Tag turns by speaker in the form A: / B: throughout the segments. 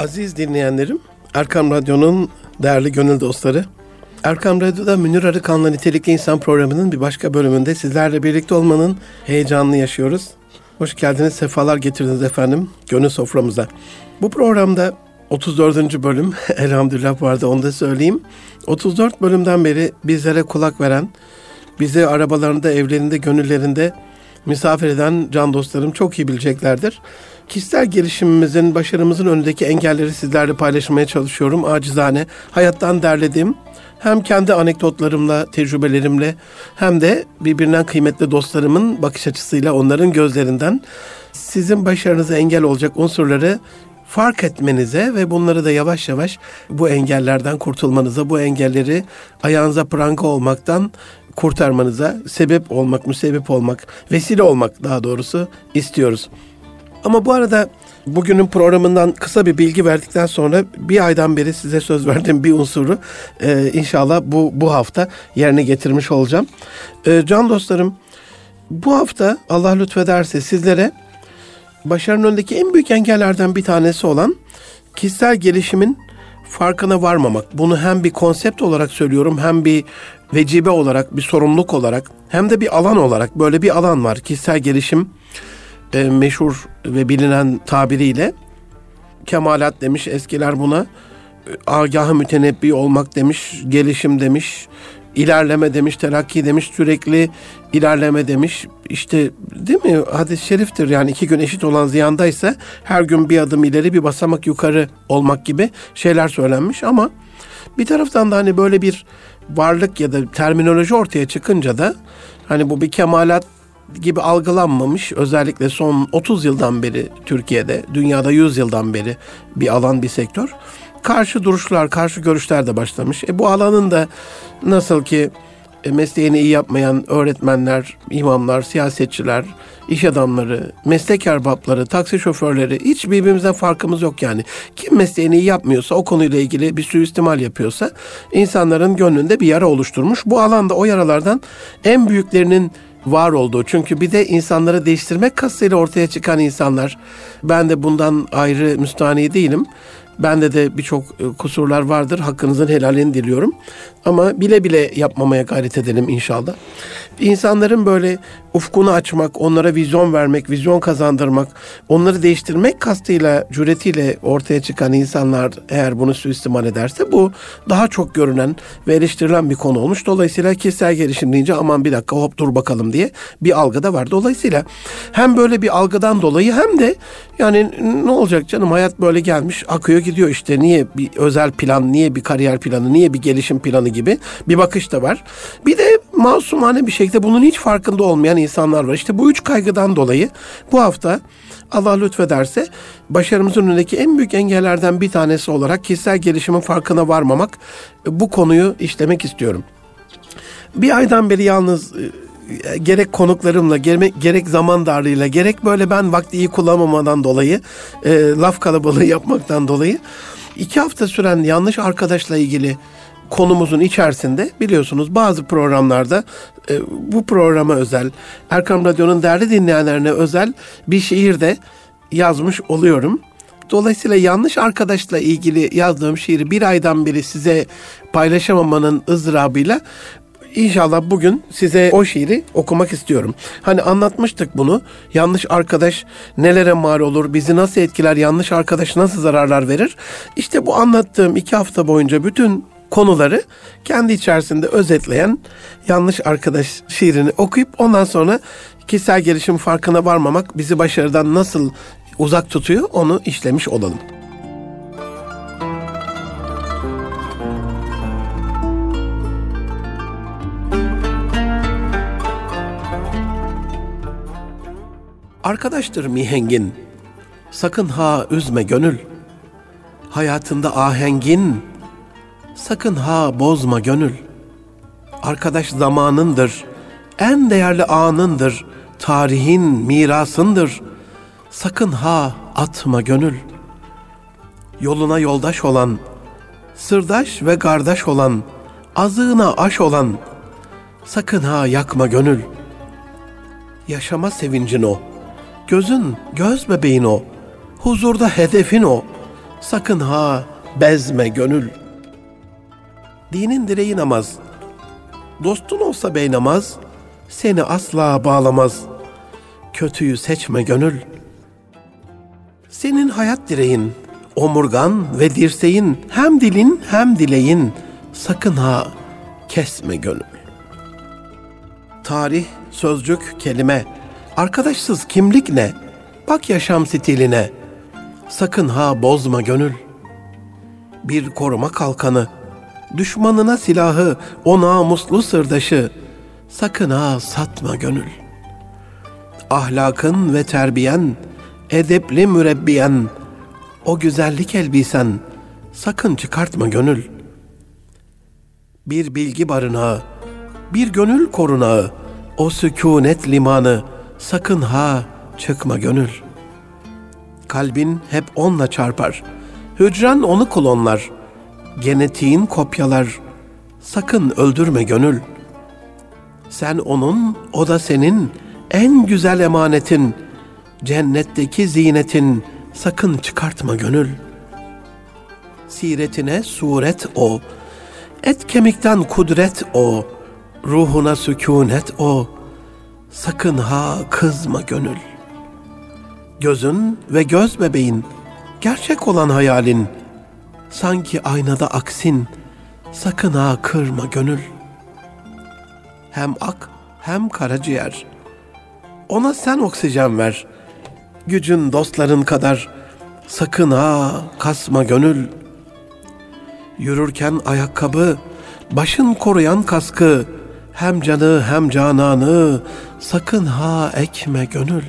A: Aziz dinleyenlerim, Erkam Radyo'nun değerli gönül dostları, Erkam Radyo'da Münir Arıkan'la Nitelikli İnsan programının bir başka bölümünde sizlerle birlikte olmanın heyecanını yaşıyoruz. Hoş geldiniz, sefalar getirdiniz efendim gönül soframıza. Bu programda 34. bölüm, elhamdülillah bu arada onu da söyleyeyim. 34 bölümden beri bizlere kulak veren, bizi arabalarında, evlerinde, gönüllerinde misafir eden can dostlarım çok iyi bileceklerdir. Kişisel gelişimimizin, başarımızın önündeki engelleri sizlerle paylaşmaya çalışıyorum. Acizane hayattan derlediğim hem kendi anekdotlarımla, tecrübelerimle hem de birbirinden kıymetli dostlarımın bakış açısıyla onların gözlerinden sizin başarınıza engel olacak unsurları fark etmenize ve bunları da yavaş yavaş bu engellerden kurtulmanıza, bu engelleri ayağınıza pranga olmaktan kurtarmanıza sebep olmak, müsebep olmak, vesile olmak daha doğrusu istiyoruz. Ama bu arada bugünün programından kısa bir bilgi verdikten sonra bir aydan beri size söz verdiğim bir unsuru e, inşallah bu bu hafta yerine getirmiş olacağım. E, can dostlarım bu hafta Allah lütfederse sizlere başarının önündeki en büyük engellerden bir tanesi olan kişisel gelişimin farkına varmamak. Bunu hem bir konsept olarak söylüyorum hem bir vecibe olarak, bir sorumluluk olarak hem de bir alan olarak böyle bir alan var. Kişisel gelişim e, meşhur ve bilinen tabiriyle kemalat demiş eskiler buna. Agahı mütenebbi olmak demiş, gelişim demiş, ilerleme demiş, terakki demiş, sürekli ilerleme demiş. İşte değil mi? Hadis-i şeriftir yani iki gün eşit olan ziyandaysa her gün bir adım ileri bir basamak yukarı olmak gibi şeyler söylenmiş ama bir taraftan da hani böyle bir varlık ya da terminoloji ortaya çıkınca da hani bu bir kemalat gibi algılanmamış. Özellikle son 30 yıldan beri Türkiye'de, dünyada 100 yıldan beri bir alan, bir sektör. Karşı duruşlar, karşı görüşler de başlamış. E bu alanın da nasıl ki e, mesleğini iyi yapmayan öğretmenler, imamlar, siyasetçiler, iş adamları, meslek erbapları, taksi şoförleri hiç birbirimizden farkımız yok yani. Kim mesleğini iyi yapmıyorsa, o konuyla ilgili bir suistimal yapıyorsa insanların gönlünde bir yara oluşturmuş. Bu alanda o yaralardan en büyüklerinin var olduğu. Çünkü bir de insanları değiştirmek kastıyla ortaya çıkan insanlar. Ben de bundan ayrı müstahni değilim. Bende de birçok e, kusurlar vardır. Hakkınızın helalini diliyorum. Ama bile bile yapmamaya gayret edelim inşallah. İnsanların böyle ufkunu açmak, onlara vizyon vermek, vizyon kazandırmak, onları değiştirmek kastıyla, cüretiyle ortaya çıkan insanlar eğer bunu suistimal ederse bu daha çok görünen ve eleştirilen bir konu olmuş. Dolayısıyla kişisel gelişim deyince aman bir dakika hop dur bakalım diye bir algı da var. Dolayısıyla hem böyle bir algıdan dolayı hem de yani ne olacak canım hayat böyle gelmiş akıyor gidiyor işte niye bir özel plan, niye bir kariyer planı, niye bir gelişim planı gibi bir bakış da var. Bir de masumane bir şekilde bunun hiç farkında olmayan insanlar var. İşte bu üç kaygıdan dolayı bu hafta Allah lütfederse başarımızın önündeki en büyük engellerden bir tanesi olarak kişisel gelişimin farkına varmamak bu konuyu işlemek istiyorum. Bir aydan beri yalnız e, gerek konuklarımla, gerek zaman darlığıyla, gerek böyle ben vakti iyi kullanmamadan dolayı, e, laf kalabalığı yapmaktan dolayı iki hafta süren yanlış arkadaşla ilgili konumuzun içerisinde biliyorsunuz bazı programlarda e, bu programa özel, Erkam Radyo'nun değerli dinleyenlerine özel bir şiir de yazmış oluyorum. Dolayısıyla yanlış arkadaşla ilgili yazdığım şiiri bir aydan beri size paylaşamamanın ızdırabıyla İnşallah bugün size o şiiri okumak istiyorum. Hani anlatmıştık bunu. Yanlış arkadaş nelere mal olur, bizi nasıl etkiler, yanlış arkadaş nasıl zararlar verir. İşte bu anlattığım iki hafta boyunca bütün konuları kendi içerisinde özetleyen yanlış arkadaş şiirini okuyup ondan sonra kişisel gelişim farkına varmamak bizi başarıdan nasıl uzak tutuyor onu işlemiş olalım. Arkadaştır mihengin, sakın ha üzme gönül. Hayatında ahengin, sakın ha bozma gönül. Arkadaş zamanındır, en değerli anındır, tarihin mirasındır. Sakın ha atma gönül. Yoluna yoldaş olan, sırdaş ve kardeş olan, azığına aş olan, sakın ha yakma gönül. Yaşama sevincin o, gözün göz bebeğin o, huzurda hedefin o, sakın ha bezme gönül. Dinin direği namaz, dostun olsa bey namaz, seni asla bağlamaz. Kötüyü seçme gönül. Senin hayat direğin, omurgan ve dirseğin, hem dilin hem dileğin, sakın ha kesme gönül. Tarih, sözcük, kelime, arkadaşsız kimlik ne? Bak yaşam stiline, sakın ha bozma gönül. Bir koruma kalkanı, düşmanına silahı, o namuslu sırdaşı, sakın ha satma gönül. Ahlakın ve terbiyen, edepli mürebbiyen, o güzellik elbisen, sakın çıkartma gönül. Bir bilgi barınağı, bir gönül korunağı, o sükunet limanı, sakın ha çıkma gönül. Kalbin hep onunla çarpar, hücren onu klonlar, genetiğin kopyalar, sakın öldürme gönül. Sen onun, o da senin, en güzel emanetin, cennetteki zinetin, sakın çıkartma gönül. Siretine suret o, et kemikten kudret o, ruhuna sükunet o, sakın ha kızma gönül. Gözün ve göz bebeğin, gerçek olan hayalin, sanki aynada aksin, sakın ha kırma gönül. Hem ak hem karaciğer, ona sen oksijen ver. Gücün dostların kadar, sakın ha kasma gönül. Yürürken ayakkabı, başın koruyan kaskı, hem canı hem cananı, sakın ha ekme gönül.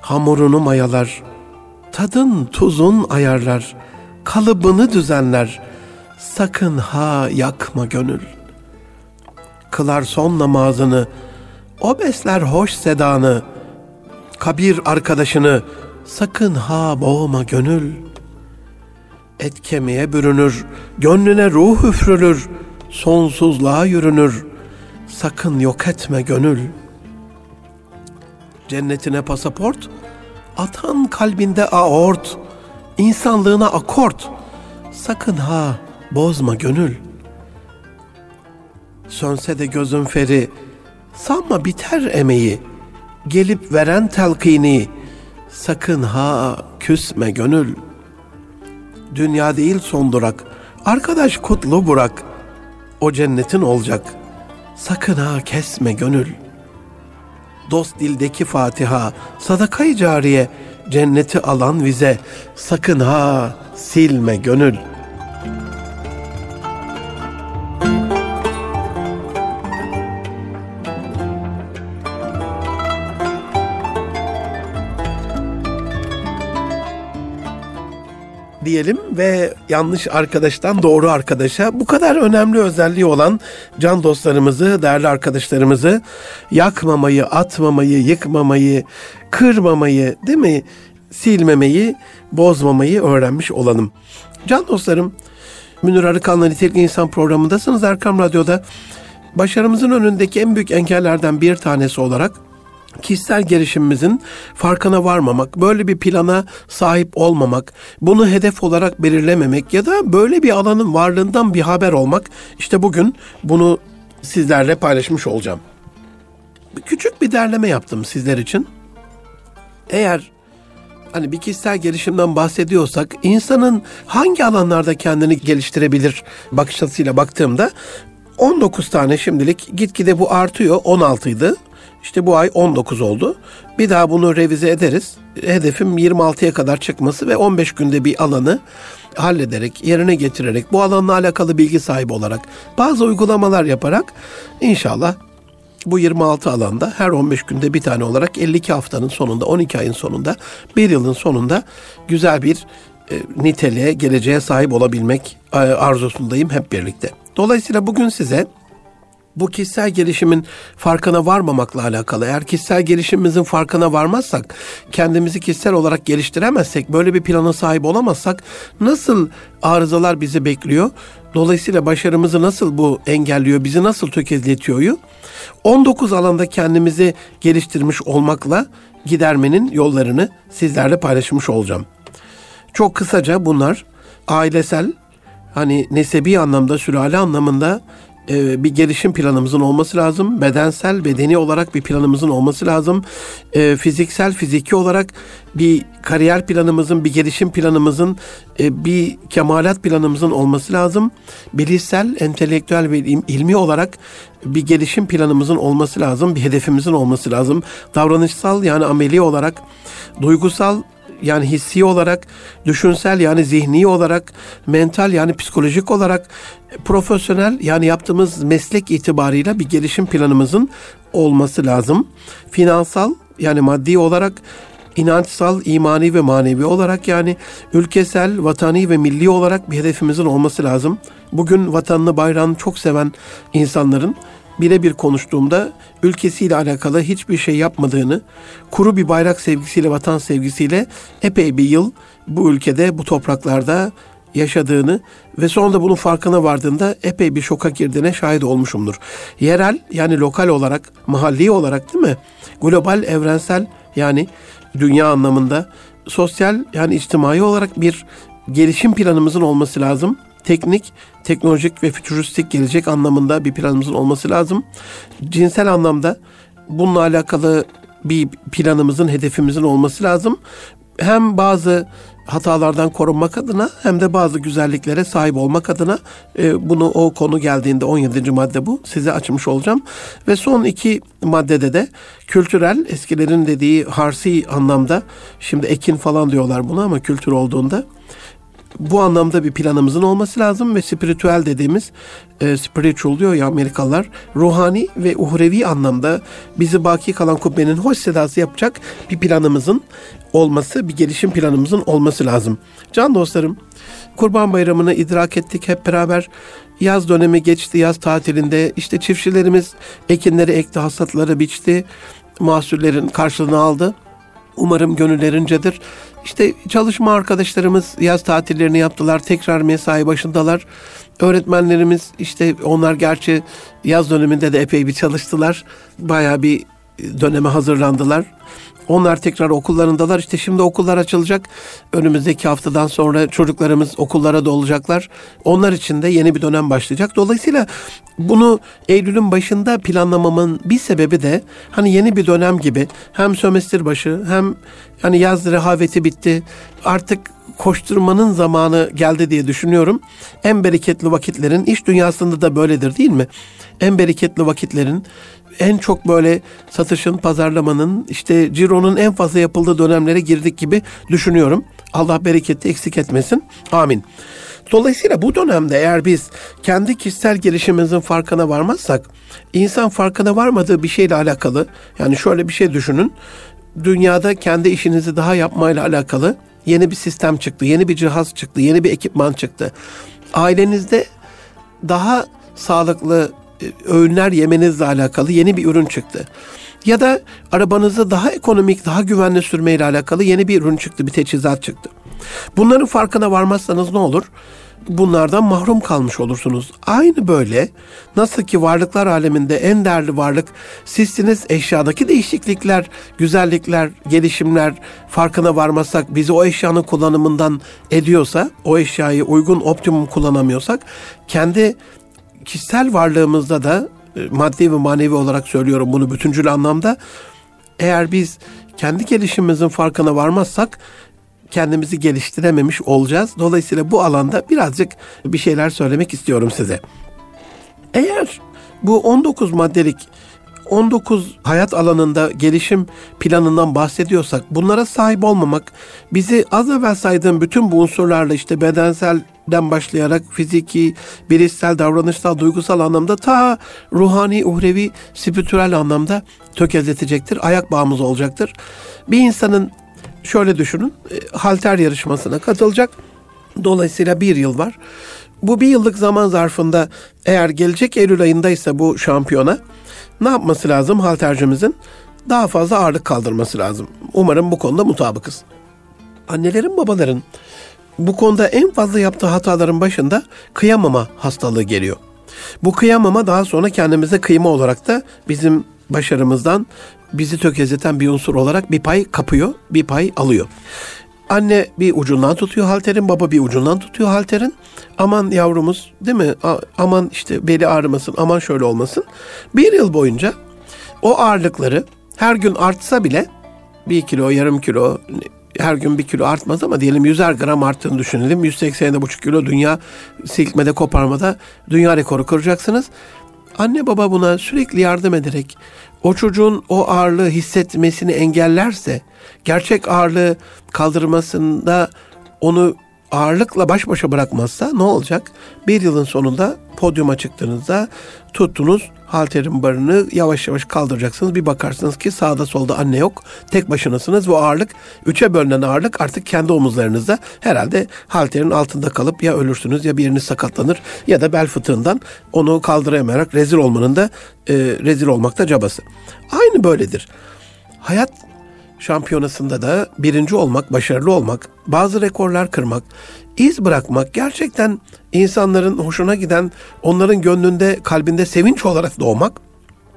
A: Hamurunu mayalar, tadın tuzun ayarlar, kalıbını düzenler, sakın ha yakma gönül. Kılar son namazını, o besler hoş sedanı, kabir arkadaşını, sakın ha boğma gönül. Et kemiğe bürünür, gönlüne ruh üfrülür, sonsuzluğa yürünür, sakın yok etme gönül. Cennetine pasaport, atan kalbinde aort, insanlığına akort, sakın ha bozma gönül. Sönse de gözün feri, sanma biter emeği, gelip veren telkini, sakın ha küsme gönül. Dünya değil son durak, arkadaş kutlu burak, o cennetin olacak, sakın ha kesme gönül. Dost dildeki Fatiha, sadakayı cariye, cenneti alan vize, sakın ha silme gönül.'' Diyelim ve yanlış arkadaştan doğru arkadaşa bu kadar önemli özelliği olan can dostlarımızı, değerli arkadaşlarımızı yakmamayı, atmamayı, yıkmamayı, kırmamayı, değil mi? Silmemeyi, bozmamayı öğrenmiş olalım. Can dostlarım, Münir Arıkan'la Nitelikli İnsan programındasınız Erkam Radyo'da. Başarımızın önündeki en büyük engellerden bir tanesi olarak kişisel gelişimimizin farkına varmamak, böyle bir plana sahip olmamak, bunu hedef olarak belirlememek ya da böyle bir alanın varlığından bir haber olmak. İşte bugün bunu sizlerle paylaşmış olacağım. Küçük bir derleme yaptım sizler için. Eğer hani bir kişisel gelişimden bahsediyorsak insanın hangi alanlarda kendini geliştirebilir bakış açısıyla baktığımda 19 tane şimdilik gitgide bu artıyor 16 idi. İşte bu ay 19 oldu. Bir daha bunu revize ederiz. Hedefim 26'ya kadar çıkması ve 15 günde bir alanı hallederek, yerine getirerek, bu alanla alakalı bilgi sahibi olarak, bazı uygulamalar yaparak inşallah bu 26 alanda her 15 günde bir tane olarak 52 haftanın sonunda, 12 ayın sonunda, bir yılın sonunda güzel bir e, niteliğe, geleceğe sahip olabilmek e, arzusundayım hep birlikte. Dolayısıyla bugün size bu kişisel gelişimin farkına varmamakla alakalı. Eğer kişisel gelişimimizin farkına varmazsak, kendimizi kişisel olarak geliştiremezsek, böyle bir plana sahip olamazsak nasıl arızalar bizi bekliyor? Dolayısıyla başarımızı nasıl bu engelliyor, bizi nasıl tökezletiyor? 19 alanda kendimizi geliştirmiş olmakla gidermenin yollarını sizlerle paylaşmış olacağım. Çok kısaca bunlar ailesel, hani nesebi anlamda, sülale anlamında e, bir gelişim planımızın olması lazım. Bedensel, bedeni olarak bir planımızın olması lazım. E, fiziksel, fiziki olarak bir kariyer planımızın, bir gelişim planımızın, e, bir kemalat planımızın olması lazım. Bilişsel, entelektüel ve ilmi olarak bir gelişim planımızın olması lazım. Bir hedefimizin olması lazım. Davranışsal yani ameli olarak, duygusal yani hissi olarak, düşünsel yani zihni olarak, mental yani psikolojik olarak, profesyonel yani yaptığımız meslek itibarıyla bir gelişim planımızın olması lazım. Finansal yani maddi olarak inançsal, imani ve manevi olarak yani ülkesel, vatani ve milli olarak bir hedefimizin olması lazım. Bugün vatanını, bayrağını çok seven insanların birebir konuştuğumda ülkesiyle alakalı hiçbir şey yapmadığını, kuru bir bayrak sevgisiyle, vatan sevgisiyle epey bir yıl bu ülkede, bu topraklarda yaşadığını ve sonra da bunun farkına vardığında epey bir şoka girdiğine şahit olmuşumdur. Yerel yani lokal olarak, mahalli olarak değil mi? Global, evrensel yani dünya anlamında sosyal yani içtimai olarak bir gelişim planımızın olması lazım teknik, teknolojik ve fütüristik gelecek anlamında bir planımızın olması lazım. Cinsel anlamda bununla alakalı bir planımızın, hedefimizin olması lazım. Hem bazı hatalardan korunmak adına hem de bazı güzelliklere sahip olmak adına e, bunu o konu geldiğinde 17. madde bu size açmış olacağım. Ve son iki maddede de kültürel eskilerin dediği harsi anlamda şimdi ekin falan diyorlar buna ama kültür olduğunda bu anlamda bir planımızın olması lazım ve spiritüel dediğimiz e, spiritual diyor ya Amerikalılar ruhani ve uhrevi anlamda bizi baki kalan kubbenin hoş sedası yapacak bir planımızın olması, bir gelişim planımızın olması lazım. Can dostlarım, Kurban Bayramı'nı idrak ettik hep beraber. Yaz dönemi geçti, yaz tatilinde. işte çiftçilerimiz ekinleri ekti, hasatları biçti. Mahsullerin karşılığını aldı. Umarım gönüllerincedir. İşte çalışma arkadaşlarımız yaz tatillerini yaptılar. Tekrar mesai başındalar. Öğretmenlerimiz işte onlar gerçi yaz döneminde de epey bir çalıştılar. Bayağı bir döneme hazırlandılar. Onlar tekrar okullarındalar. İşte şimdi okullar açılacak. Önümüzdeki haftadan sonra çocuklarımız okullara dolacaklar. Onlar için de yeni bir dönem başlayacak. Dolayısıyla bunu Eylül'ün başında planlamamın bir sebebi de hani yeni bir dönem gibi hem sömestr başı hem hani yaz rehaveti bitti. Artık koşturmanın zamanı geldi diye düşünüyorum. En bereketli vakitlerin iş dünyasında da böyledir değil mi? En bereketli vakitlerin en çok böyle satışın, pazarlamanın, işte cironun en fazla yapıldığı dönemlere girdik gibi düşünüyorum. Allah bereketi eksik etmesin. Amin. Dolayısıyla bu dönemde eğer biz kendi kişisel gelişimimizin farkına varmazsak, insan farkına varmadığı bir şeyle alakalı, yani şöyle bir şey düşünün, dünyada kendi işinizi daha yapmayla alakalı yeni bir sistem çıktı, yeni bir cihaz çıktı, yeni bir ekipman çıktı. Ailenizde daha sağlıklı öğünler yemenizle alakalı yeni bir ürün çıktı. Ya da arabanızı daha ekonomik, daha güvenli sürmeyle alakalı yeni bir ürün çıktı, bir teçhizat çıktı. Bunların farkına varmazsanız ne olur? Bunlardan mahrum kalmış olursunuz. Aynı böyle nasıl ki varlıklar aleminde en değerli varlık sizsiniz eşyadaki değişiklikler, güzellikler, gelişimler farkına varmazsak bizi o eşyanın kullanımından ediyorsa, o eşyayı uygun optimum kullanamıyorsak kendi kişisel varlığımızda da e, maddi ve manevi olarak söylüyorum bunu bütüncül anlamda. Eğer biz kendi gelişimimizin farkına varmazsak kendimizi geliştirememiş olacağız. Dolayısıyla bu alanda birazcık bir şeyler söylemek istiyorum size. Eğer bu 19 maddelik 19 hayat alanında gelişim planından bahsediyorsak bunlara sahip olmamak bizi az evvel saydığım bütün bu unsurlarla işte bedenselden başlayarak fiziki, bilişsel, davranışsal, duygusal anlamda ta ruhani, uhrevi, spiritüel anlamda tökezletecektir. Ayak bağımız olacaktır. Bir insanın şöyle düşünün e, halter yarışmasına katılacak. Dolayısıyla bir yıl var. Bu bir yıllık zaman zarfında eğer gelecek Eylül ayındaysa bu şampiyona ne yapması lazım haltercimizin? Daha fazla ağırlık kaldırması lazım. Umarım bu konuda mutabıkız. Annelerin babaların bu konuda en fazla yaptığı hataların başında kıyamama hastalığı geliyor. Bu kıyamama daha sonra kendimize kıyma olarak da bizim başarımızdan bizi tökezleten bir unsur olarak bir pay kapıyor, bir pay alıyor. Anne bir ucundan tutuyor halterin, baba bir ucundan tutuyor halterin. Aman yavrumuz değil mi? Aman işte beli ağrımasın, aman şöyle olmasın. Bir yıl boyunca o ağırlıkları her gün artsa bile bir kilo, yarım kilo, her gün bir kilo artmaz ama diyelim 100'er gram arttığını düşünelim. 180,5 kilo dünya silkmede koparmada dünya rekoru kıracaksınız. Anne baba buna sürekli yardım ederek o çocuğun o ağırlığı hissetmesini engellerse, gerçek ağırlığı kaldırmasında onu ağırlıkla baş başa bırakmazsa ne olacak? Bir yılın sonunda podyuma çıktığınızda tuttunuz halterin barını yavaş yavaş kaldıracaksınız. Bir bakarsınız ki sağda solda anne yok. Tek başınasınız. Bu ağırlık üçe bölünen ağırlık artık kendi omuzlarınızda. Herhalde halterin altında kalıp ya ölürsünüz ya biriniz sakatlanır ya da bel fıtığından onu kaldıramayarak rezil olmanın da e, rezil olmakta cabası. Aynı böyledir. Hayat şampiyonasında da birinci olmak, başarılı olmak, bazı rekorlar kırmak, iz bırakmak gerçekten insanların hoşuna giden, onların gönlünde, kalbinde sevinç olarak doğmak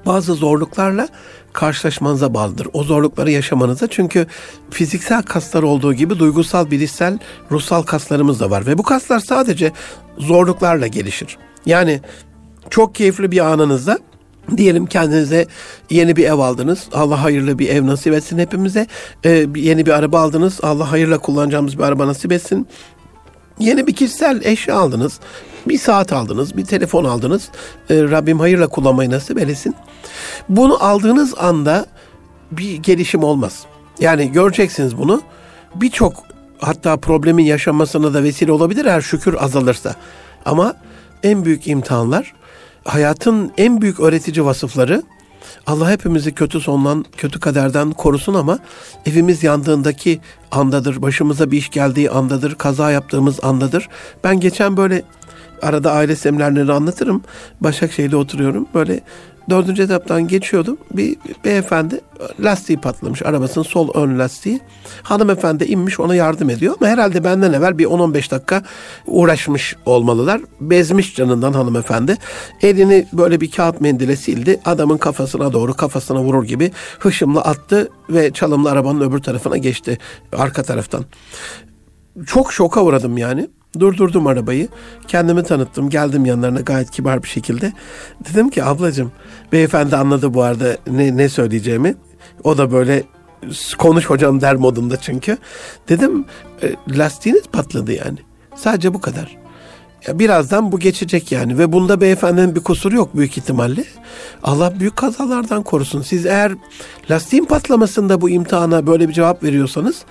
A: bazı zorluklarla karşılaşmanıza bağlıdır. O zorlukları yaşamanıza çünkü fiziksel kaslar olduğu gibi duygusal, bilişsel, ruhsal kaslarımız da var ve bu kaslar sadece zorluklarla gelişir. Yani çok keyifli bir anınızda Diyelim kendinize yeni bir ev aldınız. Allah hayırlı bir ev nasip etsin hepimize. Ee, yeni bir araba aldınız. Allah hayırla kullanacağımız bir araba nasip etsin. Yeni bir kişisel eşya aldınız. Bir saat aldınız, bir telefon aldınız. Ee, Rabbim hayırla kullanmayı nasip eylesin. Bunu aldığınız anda bir gelişim olmaz. Yani göreceksiniz bunu. Birçok hatta problemin yaşanmasına da vesile olabilir eğer şükür azalırsa. Ama en büyük imtihanlar hayatın en büyük öğretici vasıfları Allah hepimizi kötü sondan, kötü kaderden korusun ama evimiz yandığındaki andadır, başımıza bir iş geldiği andadır, kaza yaptığımız andadır. Ben geçen böyle arada aile seminerlerini anlatırım. Başakşehir'de oturuyorum. Böyle dördüncü etaptan geçiyordum. Bir beyefendi lastiği patlamış arabasının sol ön lastiği. Hanımefendi inmiş ona yardım ediyor ama herhalde benden evvel bir 10-15 dakika uğraşmış olmalılar. Bezmiş canından hanımefendi. Elini böyle bir kağıt mendile sildi. Adamın kafasına doğru kafasına vurur gibi hışımla attı ve çalımlı arabanın öbür tarafına geçti arka taraftan. Çok şoka uğradım yani. Durdurdum arabayı. Kendimi tanıttım. Geldim yanlarına gayet kibar bir şekilde. Dedim ki ablacığım beyefendi anladı bu arada ne, ne söyleyeceğimi. O da böyle konuş hocam der modunda çünkü. Dedim e, lastiğiniz patladı yani. Sadece bu kadar. Ya birazdan bu geçecek yani ve bunda beyefendinin bir kusuru yok büyük ihtimalle. Allah büyük kazalardan korusun. Siz eğer lastiğin patlamasında bu imtihana böyle bir cevap veriyorsanız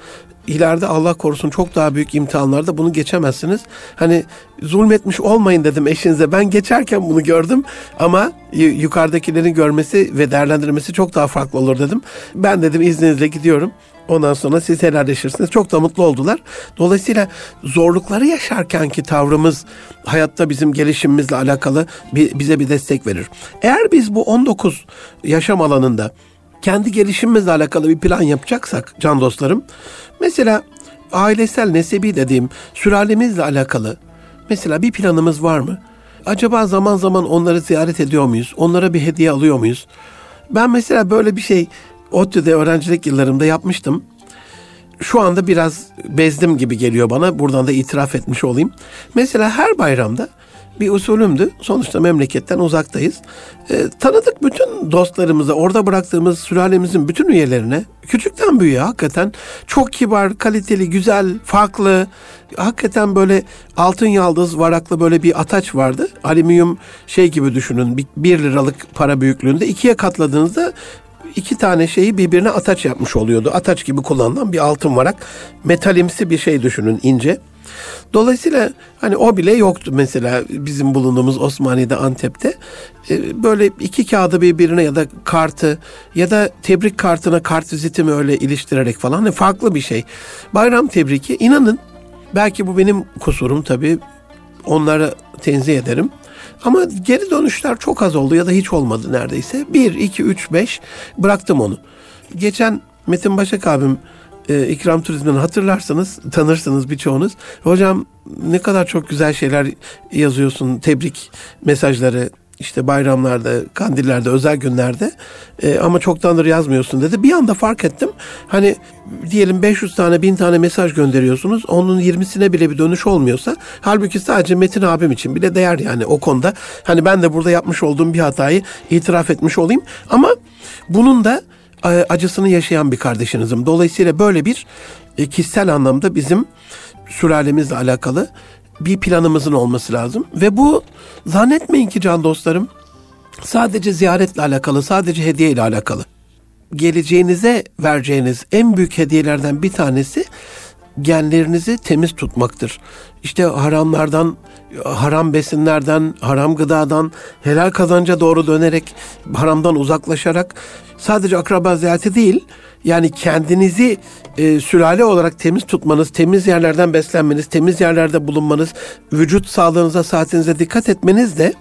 A: ileride Allah korusun çok daha büyük imtihanlarda bunu geçemezsiniz. Hani zulmetmiş olmayın dedim eşinize. Ben geçerken bunu gördüm ama yukarıdakilerin görmesi ve değerlendirmesi çok daha farklı olur dedim. Ben dedim izninizle gidiyorum. Ondan sonra siz helalleşirsiniz. Çok da mutlu oldular. Dolayısıyla zorlukları yaşarken ki tavrımız hayatta bizim gelişimimizle alakalı bize bir destek verir. Eğer biz bu 19 yaşam alanında kendi gelişimimizle alakalı bir plan yapacaksak can dostlarım, mesela ailesel nesebi dediğim sülalemizle alakalı mesela bir planımız var mı? Acaba zaman zaman onları ziyaret ediyor muyuz? Onlara bir hediye alıyor muyuz? Ben mesela böyle bir şey ODTÜ'de öğrencilik yıllarımda yapmıştım. Şu anda biraz bezdim gibi geliyor bana. Buradan da itiraf etmiş olayım. Mesela her bayramda bir usulümdü. Sonuçta memleketten uzaktayız. E, tanıdık bütün dostlarımıza, orada bıraktığımız sülalemizin bütün üyelerine, küçükten büyüğe hakikaten çok kibar, kaliteli, güzel, farklı, hakikaten böyle altın yaldız varaklı böyle bir ataç vardı. Alüminyum şey gibi düşünün, bir, bir liralık para büyüklüğünde ikiye katladığınızda iki tane şeyi birbirine ataç yapmış oluyordu. Ataç gibi kullanılan bir altın varak. Metalimsi bir şey düşünün ince. Dolayısıyla hani o bile yoktu mesela bizim bulunduğumuz Osmaniye'de Antep'te. Ee, böyle iki kağıdı birbirine ya da kartı ya da tebrik kartına kart vizitimi öyle iliştirerek falan hani farklı bir şey. Bayram tebriki inanın belki bu benim kusurum tabii onlara tenzih ederim. Ama geri dönüşler çok az oldu ya da hiç olmadı neredeyse. 1, 2, 3, 5 bıraktım onu. Geçen Metin Başak abim e, İkram Turizm'den hatırlarsanız tanırsınız birçoğunuz. Hocam ne kadar çok güzel şeyler yazıyorsun. Tebrik mesajları işte bayramlarda, kandillerde, özel günlerde e, ama çoktandır yazmıyorsun dedi. Bir anda fark ettim. Hani diyelim 500 tane, 1000 tane mesaj gönderiyorsunuz. Onun 20'sine bile bir dönüş olmuyorsa halbuki sadece Metin abim için bile değer yani o konuda. Hani ben de burada yapmış olduğum bir hatayı itiraf etmiş olayım. Ama bunun da acısını yaşayan bir kardeşinizim. Dolayısıyla böyle bir e, kişisel anlamda bizim sülalemizle alakalı bir planımızın olması lazım. Ve bu zannetmeyin ki can dostlarım sadece ziyaretle alakalı, sadece hediye ile alakalı. Geleceğinize vereceğiniz en büyük hediyelerden bir tanesi genlerinizi temiz tutmaktır. İşte haramlardan, haram besinlerden, haram gıdadan, helal kazanca doğru dönerek, haramdan uzaklaşarak sadece akraba ziyareti değil, yani kendinizi e, sülale olarak temiz tutmanız, temiz yerlerden beslenmeniz, temiz yerlerde bulunmanız, vücut sağlığınıza, saatinize dikkat etmeniz de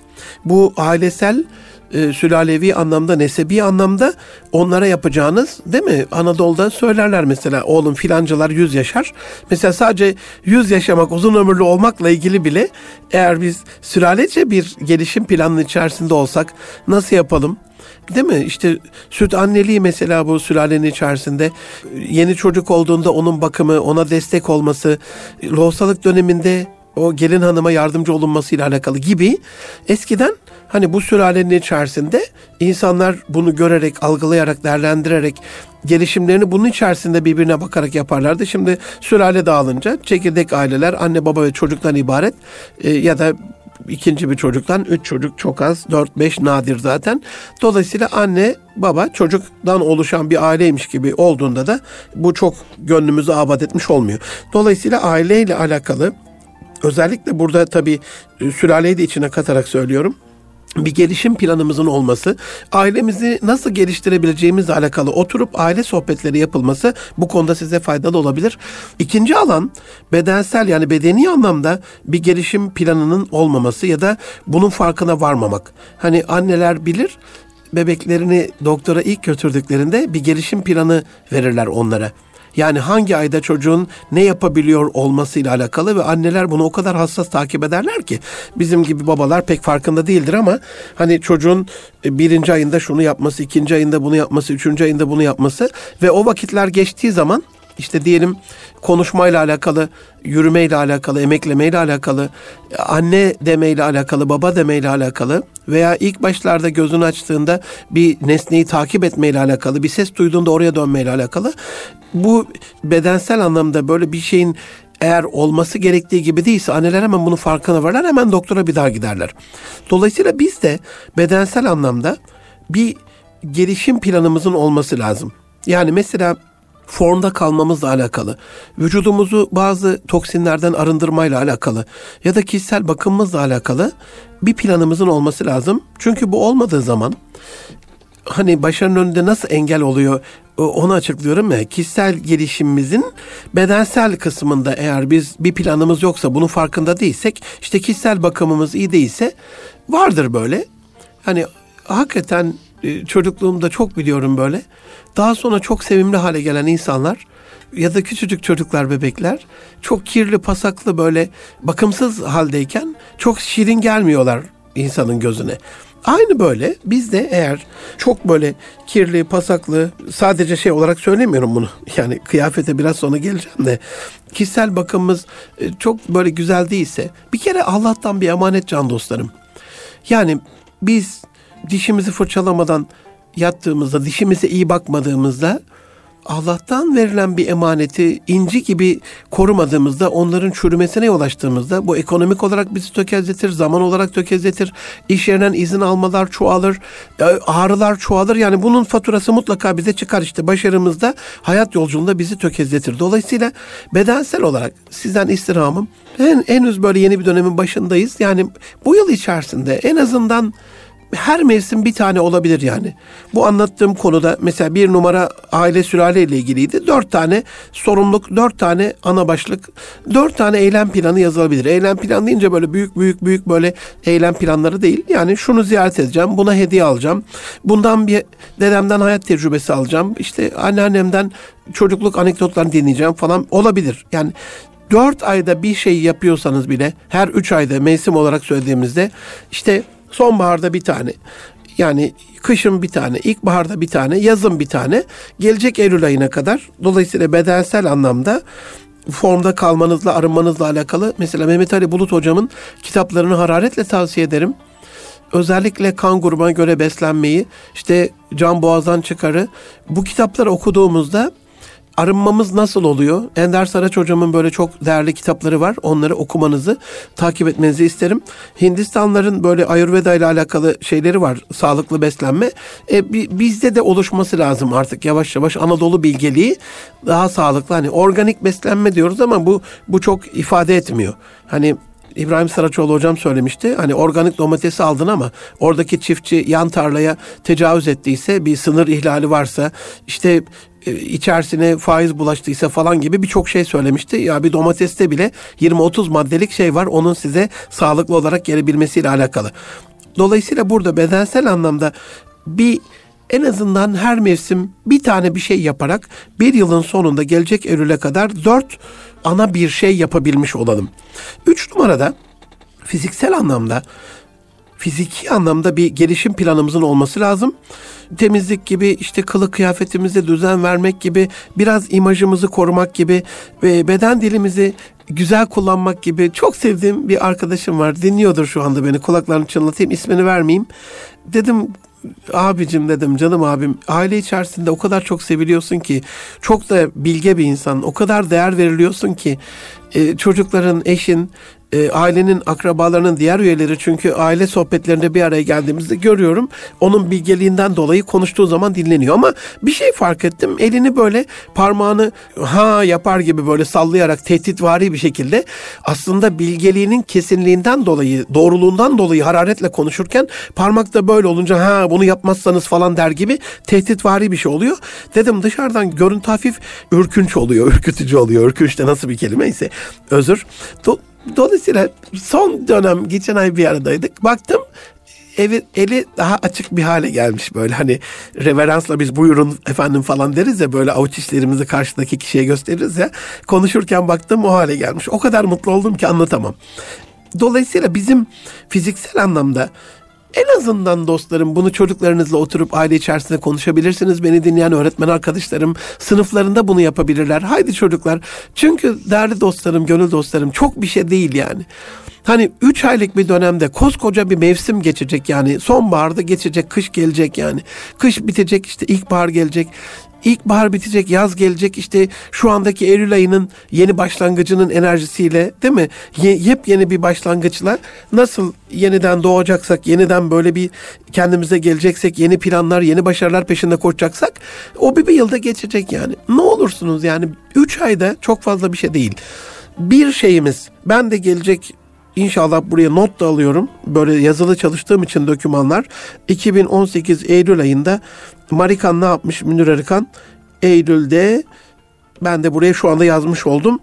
A: bu ailesel e, sülalevi anlamda, nesebi anlamda onlara yapacağınız değil mi? Anadolu'da söylerler mesela oğlum filancalar yüz yaşar. Mesela sadece yüz yaşamak, uzun ömürlü olmakla ilgili bile eğer biz süralece bir gelişim planının içerisinde olsak nasıl yapalım? Değil mi? İşte süt anneliği mesela bu sülalenin içerisinde. Yeni çocuk olduğunda onun bakımı, ona destek olması, lohusalık döneminde o gelin hanıma yardımcı olunmasıyla alakalı gibi eskiden hani bu sülalenin içerisinde insanlar bunu görerek, algılayarak, değerlendirerek gelişimlerini bunun içerisinde birbirine bakarak yaparlardı. Şimdi sülale dağılınca çekirdek aileler anne baba ve çocuktan ibaret e, ya da ikinci bir çocuktan üç çocuk çok az, dört beş nadir zaten. Dolayısıyla anne, baba çocuktan oluşan bir aileymiş gibi olduğunda da bu çok gönlümüzü abad etmiş olmuyor. Dolayısıyla aileyle alakalı özellikle burada tabii e, sülaleyi de içine katarak söylüyorum bir gelişim planımızın olması, ailemizi nasıl geliştirebileceğimizle alakalı oturup aile sohbetleri yapılması bu konuda size faydalı olabilir. İkinci alan bedensel yani bedeni anlamda bir gelişim planının olmaması ya da bunun farkına varmamak. Hani anneler bilir bebeklerini doktora ilk götürdüklerinde bir gelişim planı verirler onlara. Yani hangi ayda çocuğun ne yapabiliyor olmasıyla alakalı ve anneler bunu o kadar hassas takip ederler ki bizim gibi babalar pek farkında değildir ama hani çocuğun e, birinci ayında şunu yapması, ikinci ayında bunu yapması, üçüncü ayında bunu yapması ve o vakitler geçtiği zaman işte diyelim konuşmayla alakalı, yürümeyle alakalı, emeklemeyle alakalı, anne demeyle alakalı, baba demeyle alakalı veya ilk başlarda gözünü açtığında bir nesneyi takip etmeyle alakalı, bir ses duyduğunda oraya dönmeyle alakalı. Bu bedensel anlamda böyle bir şeyin eğer olması gerektiği gibi değilse anneler hemen bunun farkına varlar hemen doktora bir daha giderler. Dolayısıyla biz de bedensel anlamda bir gelişim planımızın olması lazım. Yani mesela formda kalmamızla alakalı, vücudumuzu bazı toksinlerden arındırmayla alakalı ya da kişisel bakımımızla alakalı bir planımızın olması lazım. Çünkü bu olmadığı zaman hani başarının önünde nasıl engel oluyor onu açıklıyorum ya kişisel gelişimimizin bedensel kısmında eğer biz bir planımız yoksa bunun farkında değilsek işte kişisel bakımımız iyi değilse vardır böyle. Hani hakikaten e, çocukluğumda çok biliyorum böyle. Daha sonra çok sevimli hale gelen insanlar ya da küçücük çocuklar, bebekler çok kirli, pasaklı böyle bakımsız haldeyken çok şirin gelmiyorlar insanın gözüne. Aynı böyle biz de eğer çok böyle kirli, pasaklı sadece şey olarak söylemiyorum bunu. Yani kıyafete biraz sonra geleceğim de kişisel bakımımız e, çok böyle güzel değilse bir kere Allah'tan bir emanet can dostlarım. Yani biz dişimizi fırçalamadan yattığımızda, dişimize iyi bakmadığımızda Allah'tan verilen bir emaneti inci gibi korumadığımızda, onların çürümesine yol açtığımızda bu ekonomik olarak bizi tökezletir, zaman olarak tökezletir, iş yerinden izin almalar çoğalır, e, ağrılar çoğalır. Yani bunun faturası mutlaka bize çıkar işte başarımızda, hayat yolculuğunda bizi tökezletir. Dolayısıyla bedensel olarak sizden istirhamım, en, henüz böyle yeni bir dönemin başındayız. Yani bu yıl içerisinde en azından her mevsim bir tane olabilir yani. Bu anlattığım konuda mesela bir numara aile sülale ile ilgiliydi. Dört tane sorumluluk, dört tane ana başlık, dört tane eylem planı yazılabilir. Eylem planı deyince böyle büyük büyük büyük böyle eylem planları değil. Yani şunu ziyaret edeceğim, buna hediye alacağım. Bundan bir dedemden hayat tecrübesi alacağım. İşte anneannemden çocukluk anekdotlarını dinleyeceğim falan olabilir. Yani dört ayda bir şey yapıyorsanız bile her üç ayda mevsim olarak söylediğimizde işte Sonbaharda bir tane. Yani kışın bir tane, ilkbaharda bir tane, yazın bir tane. Gelecek Eylül ayına kadar. Dolayısıyla bedensel anlamda formda kalmanızla, arınmanızla alakalı. Mesela Mehmet Ali Bulut hocamın kitaplarını hararetle tavsiye ederim. Özellikle kan grubuna göre beslenmeyi, işte can boğazdan çıkarı. Bu kitapları okuduğumuzda arınmamız nasıl oluyor? Ender Saraç hocamın böyle çok değerli kitapları var. Onları okumanızı, takip etmenizi isterim. Hindistanların böyle Ayurveda ile alakalı şeyleri var. Sağlıklı beslenme. E, bizde de oluşması lazım artık yavaş yavaş Anadolu bilgeliği daha sağlıklı. Hani organik beslenme diyoruz ama bu bu çok ifade etmiyor. Hani İbrahim Saraçoğlu hocam söylemişti. Hani organik domatesi aldın ama oradaki çiftçi yan tarlaya tecavüz ettiyse bir sınır ihlali varsa işte e, içerisine faiz bulaştıysa falan gibi birçok şey söylemişti. Ya bir domateste bile 20-30 maddelik şey var. Onun size sağlıklı olarak gelebilmesiyle alakalı. Dolayısıyla burada bedensel anlamda bir en azından her mevsim bir tane bir şey yaparak bir yılın sonunda gelecek Eylül'e kadar dört ana bir şey yapabilmiş olalım. Üç numarada fiziksel anlamda fiziki anlamda bir gelişim planımızın olması lazım. Temizlik gibi işte kılık kıyafetimize düzen vermek gibi biraz imajımızı korumak gibi ve beden dilimizi güzel kullanmak gibi çok sevdiğim bir arkadaşım var. Dinliyordur şu anda beni. Kulaklarını çınlatayım. ismini vermeyeyim. Dedim abicim dedim canım abim aile içerisinde o kadar çok seviliyorsun ki çok da bilge bir insan o kadar değer veriliyorsun ki e, çocukların eşin e, ailenin akrabalarının diğer üyeleri çünkü aile sohbetlerinde bir araya geldiğimizde görüyorum onun bilgeliğinden dolayı konuştuğu zaman dinleniyor ama bir şey fark ettim elini böyle parmağını ha yapar gibi böyle sallayarak tehditvari bir şekilde aslında bilgeliğinin kesinliğinden dolayı doğruluğundan dolayı hararetle konuşurken parmak da böyle olunca ha bunu yapmazsanız falan der gibi tehditvari bir şey oluyor. Dedim dışarıdan görüntü hafif ürkünç oluyor, ürkütücü oluyor. Ürkünç de nasıl bir kelime ise özür. Do- Dolayısıyla son dönem geçen ay bir aradaydık. Baktım evi, eli daha açık bir hale gelmiş böyle hani reveransla biz buyurun efendim falan deriz ya böyle avuç işlerimizi karşıdaki kişiye gösteririz ya konuşurken baktım o hale gelmiş. O kadar mutlu oldum ki anlatamam. Dolayısıyla bizim fiziksel anlamda en azından dostlarım bunu çocuklarınızla oturup aile içerisinde konuşabilirsiniz. Beni dinleyen öğretmen arkadaşlarım sınıflarında bunu yapabilirler. Haydi çocuklar. Çünkü değerli dostlarım, gönül dostlarım çok bir şey değil yani. Hani 3 aylık bir dönemde koskoca bir mevsim geçecek yani. Sonbaharda geçecek, kış gelecek yani. Kış bitecek işte ilkbahar gelecek. İlkbahar bitecek, yaz gelecek işte şu andaki Eylül ayının yeni başlangıcının enerjisiyle değil mi? Ye, yepyeni bir başlangıçla nasıl yeniden doğacaksak, yeniden böyle bir kendimize geleceksek, yeni planlar, yeni başarılar peşinde koşacaksak o bir, bir yılda geçecek yani. Ne olursunuz yani 3 ayda çok fazla bir şey değil. Bir şeyimiz ben de gelecek İnşallah buraya not da alıyorum. Böyle yazılı çalıştığım için dokümanlar. 2018 Eylül ayında Marikan ne yapmış Münir Arıkan? Eylül'de ben de buraya şu anda yazmış oldum.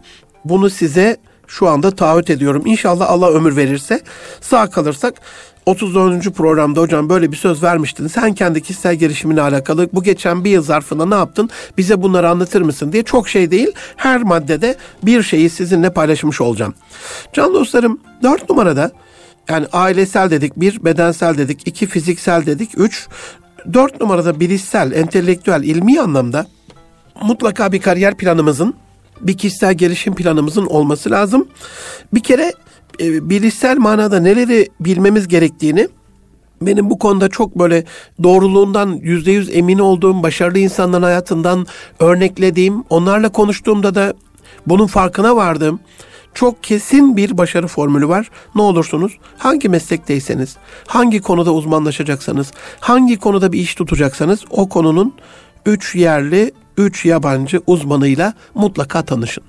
A: Bunu size şu anda taahhüt ediyorum. İnşallah Allah ömür verirse sağ kalırsak 34. programda hocam böyle bir söz vermiştin. Sen kendi kişisel gelişimine alakalı bu geçen bir yıl zarfında ne yaptın? Bize bunları anlatır mısın diye çok şey değil. Her maddede bir şeyi sizinle paylaşmış olacağım. Can dostlarım 4 numarada yani ailesel dedik, bir bedensel dedik, iki fiziksel dedik, üç dört numarada bilişsel, entelektüel, ilmi anlamda mutlaka bir kariyer planımızın, bir kişisel gelişim planımızın olması lazım. Bir kere e, bilişsel manada neleri bilmemiz gerektiğini benim bu konuda çok böyle doğruluğundan yüzde yüz emin olduğum başarılı insanların hayatından örneklediğim, onlarla konuştuğumda da bunun farkına vardım. Çok kesin bir başarı formülü var. Ne olursunuz hangi meslekteyseniz, hangi konuda uzmanlaşacaksanız, hangi konuda bir iş tutacaksanız o konunun üç yerli, üç yabancı uzmanıyla mutlaka tanışın.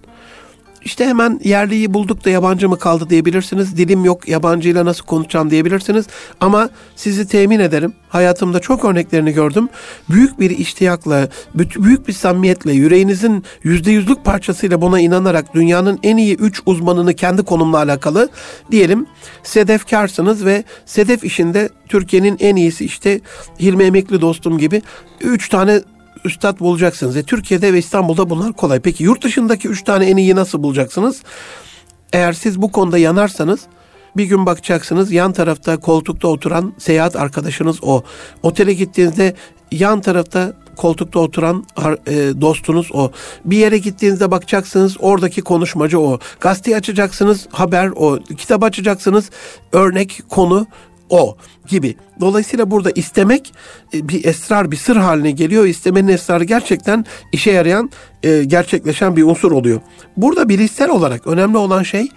A: İşte hemen yerliyi bulduk da yabancı mı kaldı diyebilirsiniz. Dilim yok yabancıyla nasıl konuşacağım diyebilirsiniz. Ama sizi temin ederim. Hayatımda çok örneklerini gördüm. Büyük bir iştiyakla, büyük bir samimiyetle, yüreğinizin yüzde yüzlük parçasıyla buna inanarak dünyanın en iyi üç uzmanını kendi konumla alakalı diyelim sedefkarsınız ve sedef işinde Türkiye'nin en iyisi işte Hilmi Emekli dostum gibi üç tane üstad bulacaksınız. E, Türkiye'de ve İstanbul'da bunlar kolay. Peki yurt dışındaki üç tane en iyi nasıl bulacaksınız? Eğer siz bu konuda yanarsanız Bir gün bakacaksınız yan tarafta koltukta oturan seyahat arkadaşınız o. Otele gittiğinizde yan tarafta koltukta oturan e, dostunuz o. Bir yere gittiğinizde bakacaksınız oradaki konuşmacı o. Gazeteyi açacaksınız haber o. Kitap açacaksınız örnek konu o gibi. Dolayısıyla burada istemek e, bir esrar, bir sır haline geliyor. İstemenin esrarı gerçekten işe yarayan, e, gerçekleşen bir unsur oluyor. Burada bilişsel olarak önemli olan şey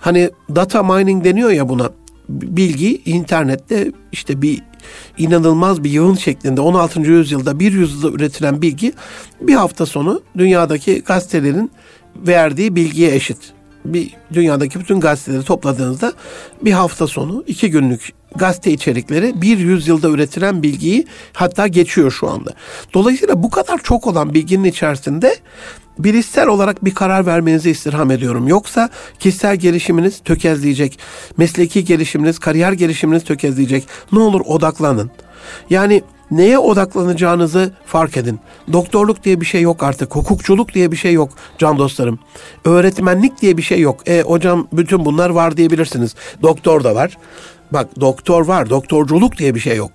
A: hani data mining deniyor ya buna. Bilgi internette işte bir inanılmaz bir yığın şeklinde 16. yüzyılda bir yüzyılda üretilen bilgi bir hafta sonu dünyadaki gazetelerin verdiği bilgiye eşit. Bir dünyadaki bütün gazeteleri topladığınızda bir hafta sonu iki günlük gazete içerikleri bir yüzyılda üretilen bilgiyi hatta geçiyor şu anda. Dolayısıyla bu kadar çok olan bilginin içerisinde bilişsel olarak bir karar vermenizi istirham ediyorum. Yoksa kişisel gelişiminiz tökezleyecek. Mesleki gelişiminiz, kariyer gelişiminiz tökezleyecek. Ne olur odaklanın. Yani neye odaklanacağınızı fark edin. Doktorluk diye bir şey yok artık. Hukukçuluk diye bir şey yok can dostlarım. Öğretmenlik diye bir şey yok. E hocam bütün bunlar var diyebilirsiniz. Doktor da var. Bak doktor var. Doktorculuk diye bir şey yok.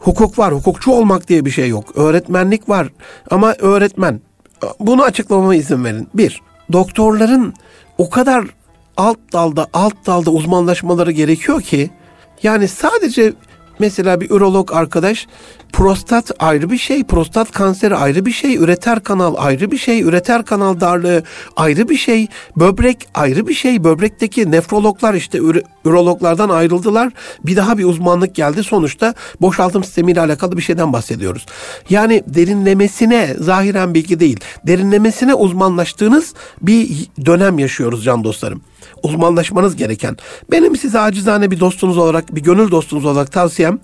A: Hukuk var. Hukukçu olmak diye bir şey yok. Öğretmenlik var. Ama öğretmen bunu açıklamama izin verin. Bir, doktorların o kadar alt dalda alt dalda uzmanlaşmaları gerekiyor ki yani sadece mesela bir ürolog arkadaş prostat ayrı bir şey, prostat kanseri ayrı bir şey, üreter kanal ayrı bir şey, üreter kanal darlığı ayrı bir şey, böbrek ayrı bir şey. Böbrekteki nefrologlar işte ürologlardan ayrıldılar. Bir daha bir uzmanlık geldi. Sonuçta boşaltım sistemiyle alakalı bir şeyden bahsediyoruz. Yani derinlemesine zahiren bilgi değil, derinlemesine uzmanlaştığınız bir dönem yaşıyoruz can dostlarım uzmanlaşmanız gereken. Benim size acizane bir dostunuz olarak, bir gönül dostunuz olarak tavsiyem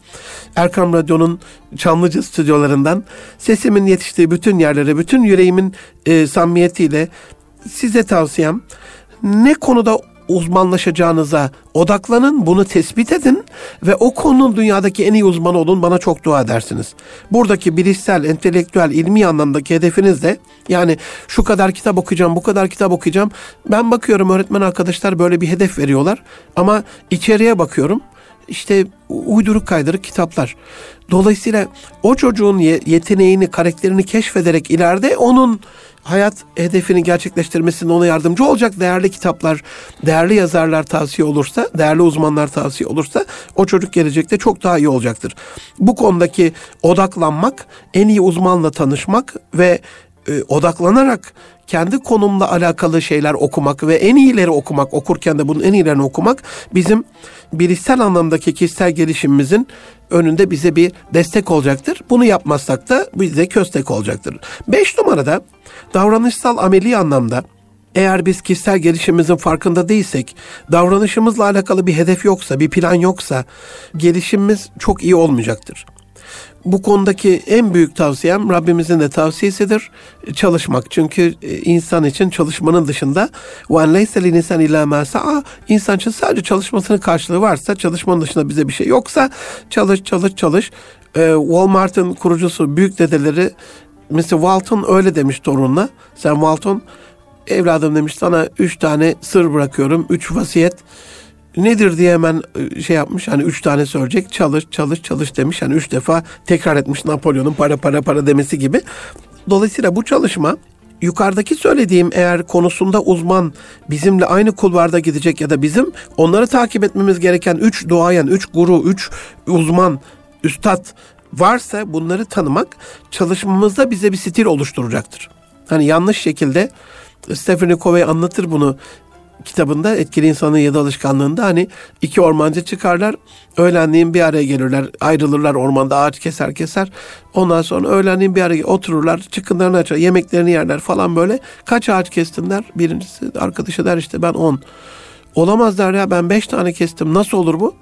A: Erkam Radyo'nun Çamlıca stüdyolarından sesimin yetiştiği bütün yerlere, bütün yüreğimin e, samimiyetiyle size tavsiyem ne konuda uzmanlaşacağınıza odaklanın, bunu tespit edin ve o konunun dünyadaki en iyi uzmanı olun bana çok dua edersiniz. Buradaki bilişsel, entelektüel, ilmi anlamdaki hedefiniz de yani şu kadar kitap okuyacağım, bu kadar kitap okuyacağım. Ben bakıyorum öğretmen arkadaşlar böyle bir hedef veriyorlar ama içeriye bakıyorum işte uyduruk kaydırık kitaplar. Dolayısıyla o çocuğun yeteneğini, karakterini keşfederek ileride onun hayat hedefini gerçekleştirmesinde ona yardımcı olacak değerli kitaplar, değerli yazarlar tavsiye olursa, değerli uzmanlar tavsiye olursa o çocuk gelecekte çok daha iyi olacaktır. Bu konudaki odaklanmak, en iyi uzmanla tanışmak ve e, odaklanarak kendi konumla alakalı şeyler okumak ve en iyileri okumak, okurken de bunun en iyilerini okumak bizim bilişsel anlamdaki kişisel gelişimimizin önünde bize bir destek olacaktır. Bunu yapmazsak da bize köstek olacaktır. Beş numarada davranışsal ameli anlamda eğer biz kişisel gelişimimizin farkında değilsek, davranışımızla alakalı bir hedef yoksa, bir plan yoksa gelişimimiz çok iyi olmayacaktır bu konudaki en büyük tavsiyem Rabbimizin de tavsiyesidir. Çalışmak. Çünkü e, insan için çalışmanın dışında وَاَنْ لَيْسَ لِنِسَنْ اِلَّا مَا سَعَى İnsan için sadece çalışmasının karşılığı varsa, çalışmanın dışında bize bir şey yoksa çalış, çalış, çalış. Ee, Walmart'ın kurucusu, büyük dedeleri Mr. Walton öyle demiş torununa. Sen Walton evladım demiş sana üç tane sır bırakıyorum. Üç vasiyet nedir diye hemen e, şey yapmış hani üç tane söyleyecek çalış çalış çalış demiş hani üç defa tekrar etmiş Napolyon'un para para para demesi gibi. Dolayısıyla bu çalışma yukarıdaki söylediğim eğer konusunda uzman bizimle aynı kulvarda gidecek ya da bizim onları takip etmemiz gereken üç duayen, üç guru, üç uzman, üstad varsa bunları tanımak çalışmamızda bize bir stil oluşturacaktır. Hani yanlış şekilde Stephen Covey anlatır bunu kitabında etkili insanın yedi alışkanlığında hani iki ormancı çıkarlar. Öğlenliğin bir araya gelirler. Ayrılırlar ormanda ağaç keser keser. Ondan sonra öğlenliğin bir araya otururlar. Çıkınlarını açar. Yemeklerini yerler falan böyle. Kaç ağaç kestinler? Birincisi arkadaşı der işte ben on. Olamaz der ya ben beş tane kestim. Nasıl olur bu?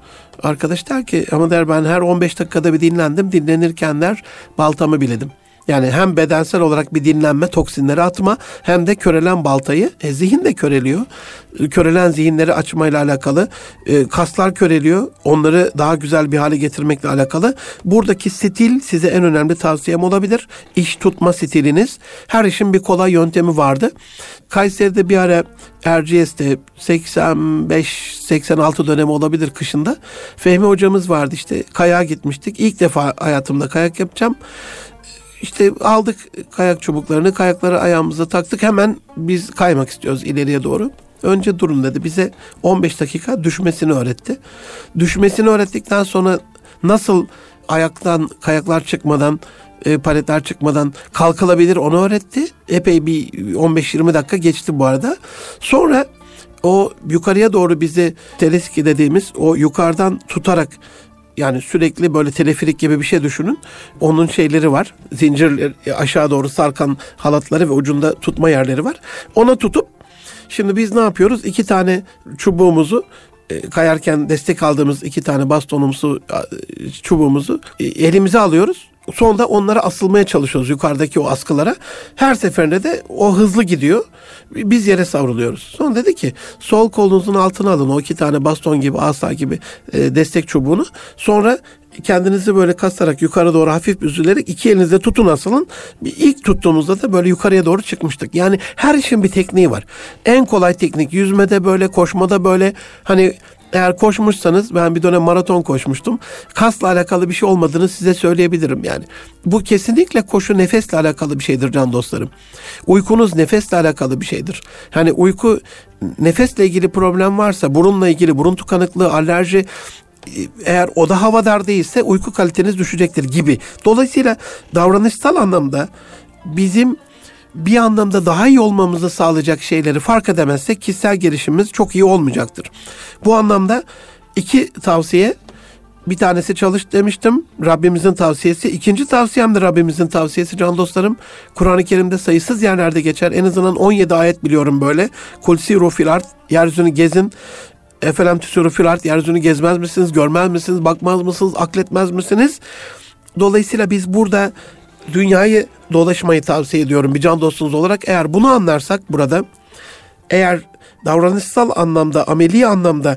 A: Arkadaş der ki ama der ben her 15 dakikada bir dinlendim. Dinlenirken der baltamı biledim. Yani hem bedensel olarak bir dinlenme, toksinleri atma hem de körelen baltayı. E, zihin de köreliyor. E, körelen zihinleri açmayla alakalı. E, kaslar köreliyor. Onları daha güzel bir hale getirmekle alakalı. Buradaki stil size en önemli tavsiyem olabilir. İş tutma stiliniz. Her işin bir kolay yöntemi vardı. Kayseri'de bir ara Erciyes'te 85-86 dönemi olabilir kışında. Fehmi hocamız vardı işte kayağa gitmiştik. İlk defa hayatımda kayak yapacağım. İşte aldık kayak çubuklarını, kayakları ayağımıza taktık. Hemen biz kaymak istiyoruz ileriye doğru. Önce durun dedi. Bize 15 dakika düşmesini öğretti. Düşmesini öğrettikten sonra nasıl ayaktan kayaklar çıkmadan e, paletler çıkmadan kalkılabilir onu öğretti. Epey bir 15-20 dakika geçti bu arada. Sonra o yukarıya doğru bizi teleski dediğimiz o yukarıdan tutarak yani sürekli böyle teleferik gibi bir şey düşünün. Onun şeyleri var. Zincir aşağı doğru sarkan halatları ve ucunda tutma yerleri var. Ona tutup şimdi biz ne yapıyoruz? İki tane çubuğumuzu e, kayarken destek aldığımız iki tane bastonumuzu çubuğumuzu e, elimize alıyoruz. Sonra onlara asılmaya çalışıyoruz yukarıdaki o askılara. Her seferinde de o hızlı gidiyor. Biz yere savruluyoruz. Sonra dedi ki sol kolunuzun altına alın o iki tane baston gibi asa gibi e, destek çubuğunu. Sonra kendinizi böyle kasarak yukarı doğru hafif üzülerek iki elinizle tutun asılın. İlk tuttuğumuzda da böyle yukarıya doğru çıkmıştık. Yani her işin bir tekniği var. En kolay teknik yüzmede böyle, koşmada böyle hani eğer koşmuşsanız ben bir dönem maraton koşmuştum. Kasla alakalı bir şey olmadığını size söyleyebilirim yani. Bu kesinlikle koşu nefesle alakalı bir şeydir can dostlarım. Uykunuz nefesle alakalı bir şeydir. Hani uyku nefesle ilgili problem varsa burunla ilgili burun tıkanıklığı, alerji eğer oda havadar değilse uyku kaliteniz düşecektir gibi. Dolayısıyla davranışsal anlamda bizim bir anlamda daha iyi olmamızı sağlayacak şeyleri fark edemezsek kişisel gelişimimiz çok iyi olmayacaktır. Bu anlamda iki tavsiye bir tanesi çalış demiştim. Rabbimizin tavsiyesi. İkinci tavsiyem de Rabbimizin tavsiyesi can dostlarım. Kur'an-ı Kerim'de sayısız yerlerde geçer. En azından 17 ayet biliyorum böyle. Kulsiru fil art. Yeryüzünü gezin. Efelem tüsürü fil art. Yeryüzünü gezmez misiniz? Görmez misiniz? Bakmaz mısınız? Akletmez misiniz? Dolayısıyla biz burada dünyayı dolaşmayı tavsiye ediyorum bir can dostunuz olarak. Eğer bunu anlarsak burada eğer davranışsal anlamda, ameli anlamda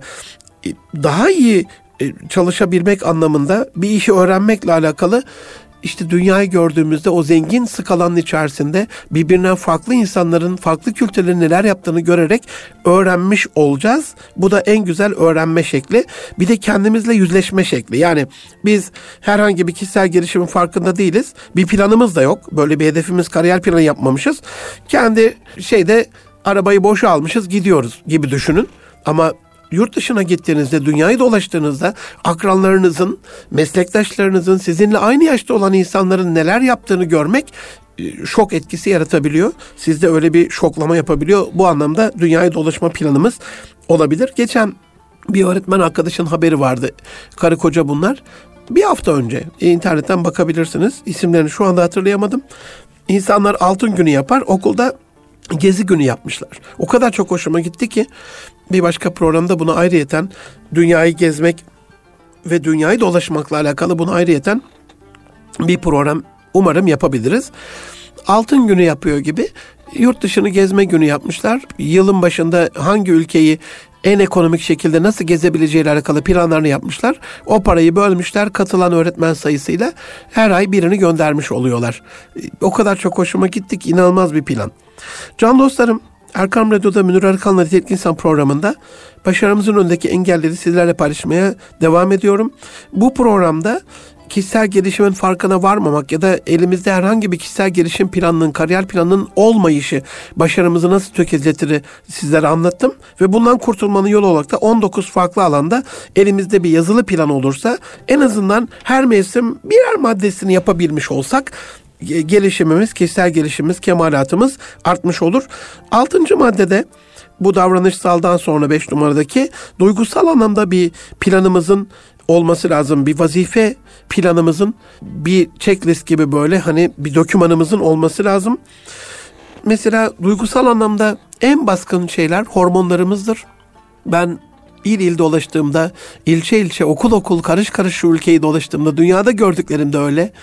A: e, daha iyi e, çalışabilmek anlamında bir işi öğrenmekle alakalı işte dünyayı gördüğümüzde o zengin skalanın içerisinde birbirinden farklı insanların farklı kültürlerin neler yaptığını görerek öğrenmiş olacağız. Bu da en güzel öğrenme şekli. Bir de kendimizle yüzleşme şekli. Yani biz herhangi bir kişisel gelişimin farkında değiliz. Bir planımız da yok. Böyle bir hedefimiz, kariyer planı yapmamışız. Kendi şeyde arabayı boşa almışız gidiyoruz gibi düşünün. Ama yurt dışına gittiğinizde, dünyayı dolaştığınızda akranlarınızın, meslektaşlarınızın, sizinle aynı yaşta olan insanların neler yaptığını görmek e, şok etkisi yaratabiliyor. Sizde öyle bir şoklama yapabiliyor. Bu anlamda dünyayı dolaşma planımız olabilir. Geçen bir öğretmen arkadaşın haberi vardı. Karı koca bunlar. Bir hafta önce internetten bakabilirsiniz. İsimlerini şu anda hatırlayamadım. İnsanlar altın günü yapar. Okulda gezi günü yapmışlar. O kadar çok hoşuma gitti ki bir başka programda bunu ayrıyeten dünyayı gezmek ve dünyayı dolaşmakla alakalı bunu ayrıyeten bir program umarım yapabiliriz. Altın günü yapıyor gibi yurt dışını gezme günü yapmışlar. Yılın başında hangi ülkeyi en ekonomik şekilde nasıl gezebileceğiyle alakalı planlarını yapmışlar. O parayı bölmüşler katılan öğretmen sayısıyla her ay birini göndermiş oluyorlar. O kadar çok hoşuma gittik inanılmaz bir plan. Can dostlarım Erkam Radyo'da Münir Erkan'la Nitelikli İnsan programında başarımızın önündeki engelleri sizlerle paylaşmaya devam ediyorum. Bu programda kişisel gelişimin farkına varmamak ya da elimizde herhangi bir kişisel gelişim planının, kariyer planının olmayışı başarımızı nasıl tökezletir sizlere anlattım. Ve bundan kurtulmanın yolu olarak da 19 farklı alanda elimizde bir yazılı plan olursa en azından her mevsim birer maddesini yapabilmiş olsak gelişimimiz, kişisel gelişimimiz, kemalatımız artmış olur. Altıncı maddede bu davranışsaldan sonra beş numaradaki duygusal anlamda bir planımızın olması lazım. Bir vazife planımızın bir checklist gibi böyle hani bir dokümanımızın olması lazım. Mesela duygusal anlamda en baskın şeyler hormonlarımızdır. Ben il il dolaştığımda, ilçe ilçe, okul okul, karış karış şu ülkeyi dolaştığımda, dünyada gördüklerim de öyle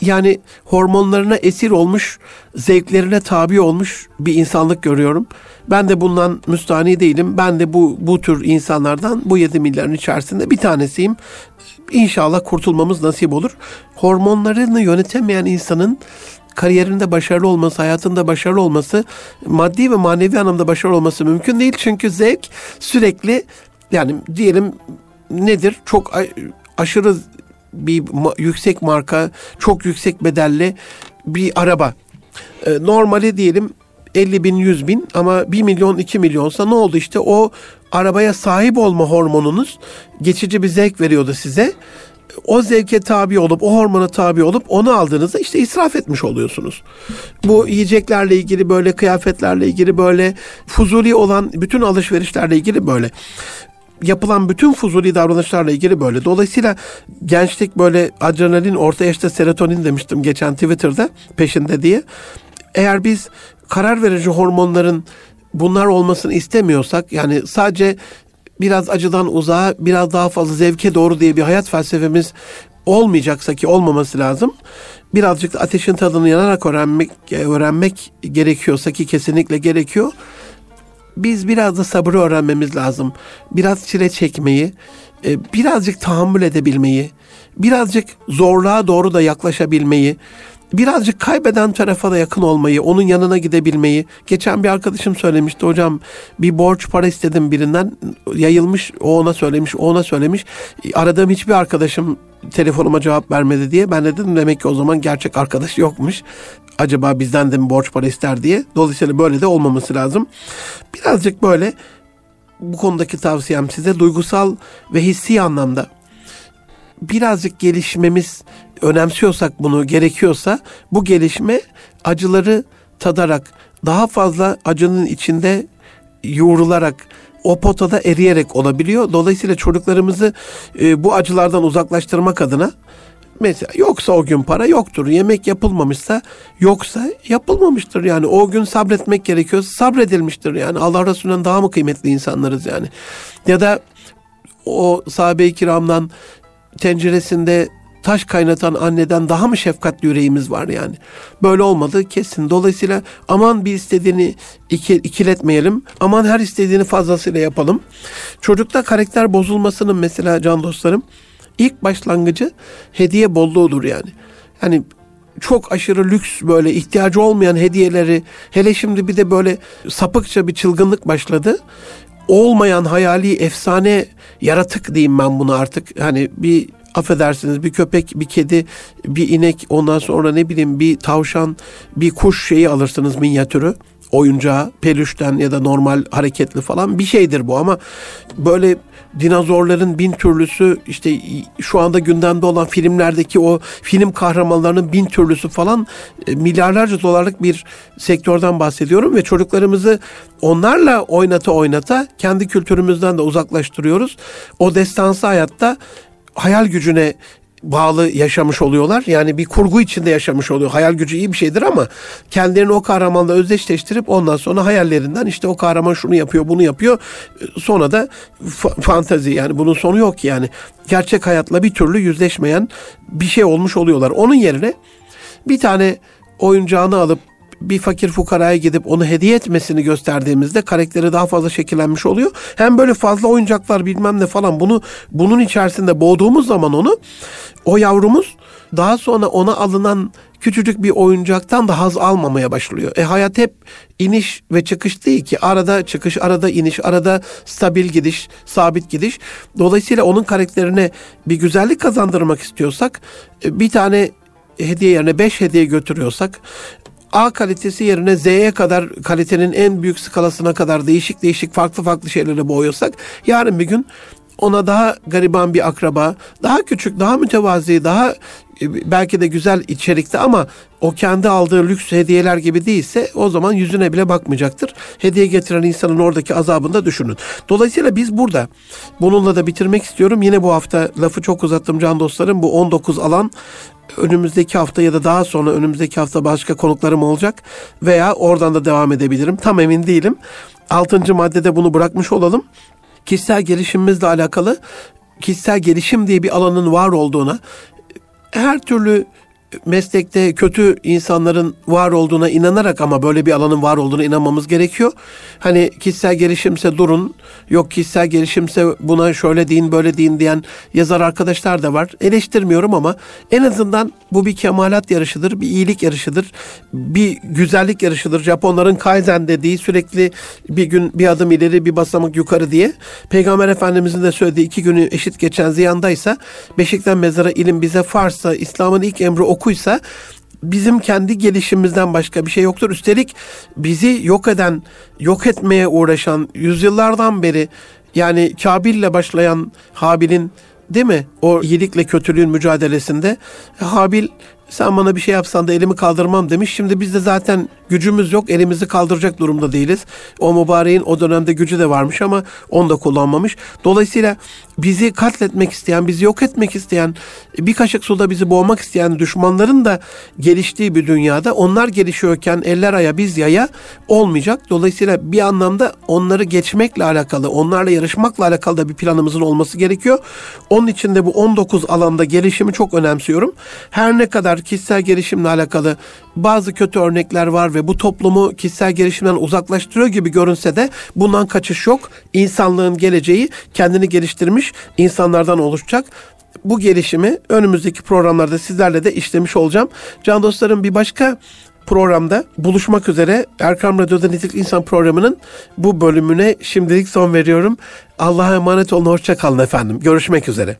A: yani hormonlarına esir olmuş, zevklerine tabi olmuş bir insanlık görüyorum. Ben de bundan müstahni değilim. Ben de bu bu tür insanlardan bu 7 milyarın içerisinde bir tanesiyim. İnşallah kurtulmamız nasip olur. Hormonlarını yönetemeyen insanın kariyerinde başarılı olması, hayatında başarılı olması, maddi ve manevi anlamda başarılı olması mümkün değil. Çünkü zevk sürekli yani diyelim nedir? Çok aşırı bir yüksek marka, çok yüksek bedelli bir araba. Ee, normali diyelim 50 bin, 100 bin ama 1 milyon, 2 milyonsa ne oldu işte o arabaya sahip olma hormonunuz geçici bir zevk veriyordu size. O zevke tabi olup, o hormona tabi olup onu aldığınızda işte israf etmiş oluyorsunuz. Bu yiyeceklerle ilgili böyle, kıyafetlerle ilgili böyle, fuzuli olan bütün alışverişlerle ilgili böyle yapılan bütün fuzuli davranışlarla ilgili böyle. Dolayısıyla gençlik böyle adrenalin, orta yaşta serotonin demiştim geçen Twitter'da peşinde diye. Eğer biz karar verici hormonların bunlar olmasını istemiyorsak yani sadece biraz acıdan uzağa biraz daha fazla zevke doğru diye bir hayat felsefemiz olmayacaksa ki olmaması lazım. Birazcık da ateşin tadını yanarak öğrenmek öğrenmek gerekiyorsa ki kesinlikle gerekiyor. Biz biraz da sabrı öğrenmemiz lazım. Biraz çile çekmeyi, e, birazcık tahammül edebilmeyi, birazcık zorluğa doğru da yaklaşabilmeyi, birazcık kaybeden tarafa da yakın olmayı, onun yanına gidebilmeyi. Geçen bir arkadaşım söylemişti hocam bir borç para istedim birinden yayılmış o ona söylemiş o ona söylemiş. Aradığım hiçbir arkadaşım telefonuma cevap vermedi diye ben dedim demek ki o zaman gerçek arkadaş yokmuş. Acaba bizden de mi borç para ister diye. Dolayısıyla böyle de olmaması lazım. Birazcık böyle bu konudaki tavsiyem size duygusal ve hissi anlamda birazcık gelişmemiz önemsiyorsak bunu gerekiyorsa bu gelişme acıları tadarak daha fazla acının içinde yoğrularak o potada eriyerek olabiliyor. Dolayısıyla çocuklarımızı e, bu acılardan uzaklaştırmak adına mesela yoksa o gün para yoktur. Yemek yapılmamışsa yoksa yapılmamıştır. Yani o gün sabretmek gerekiyor. Sabredilmiştir. Yani Allah Resulü'nden daha mı kıymetli insanlarız yani. Ya da o sahabe-i kiramdan tenceresinde taş kaynatan anneden daha mı şefkatli yüreğimiz var yani? Böyle olmadı kesin. Dolayısıyla aman bir istediğini iki, ikiletmeyelim. Aman her istediğini fazlasıyla yapalım. Çocukta karakter bozulmasının mesela can dostlarım ilk başlangıcı hediye bolluğudur yani. Yani çok aşırı lüks böyle ihtiyacı olmayan hediyeleri hele şimdi bir de böyle sapıkça bir çılgınlık başladı olmayan hayali efsane yaratık diyeyim ben bunu artık. Hani bir affedersiniz bir köpek, bir kedi, bir inek ondan sonra ne bileyim bir tavşan, bir kuş şeyi alırsınız minyatürü oyuncağı, pelüşten ya da normal hareketli falan bir şeydir bu ama böyle dinozorların bin türlüsü işte şu anda gündemde olan filmlerdeki o film kahramanlarının bin türlüsü falan e, milyarlarca dolarlık bir sektörden bahsediyorum ve çocuklarımızı onlarla oynata oynata kendi kültürümüzden de uzaklaştırıyoruz. O destansı hayatta hayal gücüne bağlı yaşamış oluyorlar. Yani bir kurgu içinde yaşamış oluyor. Hayal gücü iyi bir şeydir ama kendilerini o kahramanla özdeşleştirip ondan sonra hayallerinden işte o kahraman şunu yapıyor, bunu yapıyor. Sonra da fa- fantazi yani bunun sonu yok yani. Gerçek hayatla bir türlü yüzleşmeyen bir şey olmuş oluyorlar. Onun yerine bir tane oyuncağını alıp bir fakir fukaraya gidip onu hediye etmesini gösterdiğimizde karakteri daha fazla şekillenmiş oluyor. Hem böyle fazla oyuncaklar bilmem ne falan bunu bunun içerisinde boğduğumuz zaman onu o yavrumuz daha sonra ona alınan küçücük bir oyuncaktan da haz almamaya başlıyor. E hayat hep iniş ve çıkış değil ki. Arada çıkış, arada iniş, arada stabil gidiş, sabit gidiş. Dolayısıyla onun karakterine bir güzellik kazandırmak istiyorsak e, bir tane hediye yerine beş hediye götürüyorsak A kalitesi yerine Z'ye kadar kalitenin en büyük skalasına kadar değişik değişik farklı farklı şeylere boyuyorsak yarın bir gün ona daha gariban bir akraba, daha küçük, daha mütevazi, daha e, belki de güzel içerikte ama o kendi aldığı lüks hediyeler gibi değilse o zaman yüzüne bile bakmayacaktır. Hediye getiren insanın oradaki azabını da düşünün. Dolayısıyla biz burada bununla da bitirmek istiyorum. Yine bu hafta lafı çok uzattım can dostlarım. Bu 19 alan önümüzdeki hafta ya da daha sonra önümüzdeki hafta başka konuklarım olacak veya oradan da devam edebilirim. Tam emin değilim. Altıncı maddede bunu bırakmış olalım. Kişisel gelişimimizle alakalı kişisel gelişim diye bir alanın var olduğuna her türlü meslekte kötü insanların var olduğuna inanarak ama böyle bir alanın var olduğuna inanmamız gerekiyor. Hani kişisel gelişimse durun, yok kişisel gelişimse buna şöyle deyin böyle deyin diyen yazar arkadaşlar da var. Eleştirmiyorum ama en azından bu bir kemalat yarışıdır, bir iyilik yarışıdır, bir güzellik yarışıdır. Japonların Kaizen dediği sürekli bir gün bir adım ileri bir basamak yukarı diye. Peygamber Efendimizin de söylediği iki günü eşit geçen ziyandaysa beşikten mezara ilim bize farsa İslam'ın ilk emri okuysa bizim kendi gelişimizden başka bir şey yoktur. Üstelik bizi yok eden, yok etmeye uğraşan yüzyıllardan beri yani Kabil'le başlayan Habil'in değil mi? O iyilikle kötülüğün mücadelesinde Habil sen bana bir şey yapsan da elimi kaldırmam demiş. Şimdi biz de zaten gücümüz yok, elimizi kaldıracak durumda değiliz. O mübareğin o dönemde gücü de varmış ama onu da kullanmamış. Dolayısıyla bizi katletmek isteyen, bizi yok etmek isteyen, bir kaşık suda bizi boğmak isteyen düşmanların da geliştiği bir dünyada onlar gelişiyorken eller aya biz yaya olmayacak. Dolayısıyla bir anlamda onları geçmekle alakalı, onlarla yarışmakla alakalı da bir planımızın olması gerekiyor. Onun için de bu 19 alanda gelişimi çok önemsiyorum. Her ne kadar kişisel gelişimle alakalı bazı kötü örnekler var ve bu toplumu kişisel gelişimden uzaklaştırıyor gibi görünse de bundan kaçış yok. İnsanlığın geleceği kendini geliştirmiş insanlardan oluşacak bu gelişimi önümüzdeki programlarda sizlerle de işlemiş olacağım. Can dostlarım bir başka programda buluşmak üzere Erkam Radyo'da Nitelik İnsan programının bu bölümüne şimdilik son veriyorum. Allah'a emanet olun, hoşça kalın efendim. Görüşmek üzere.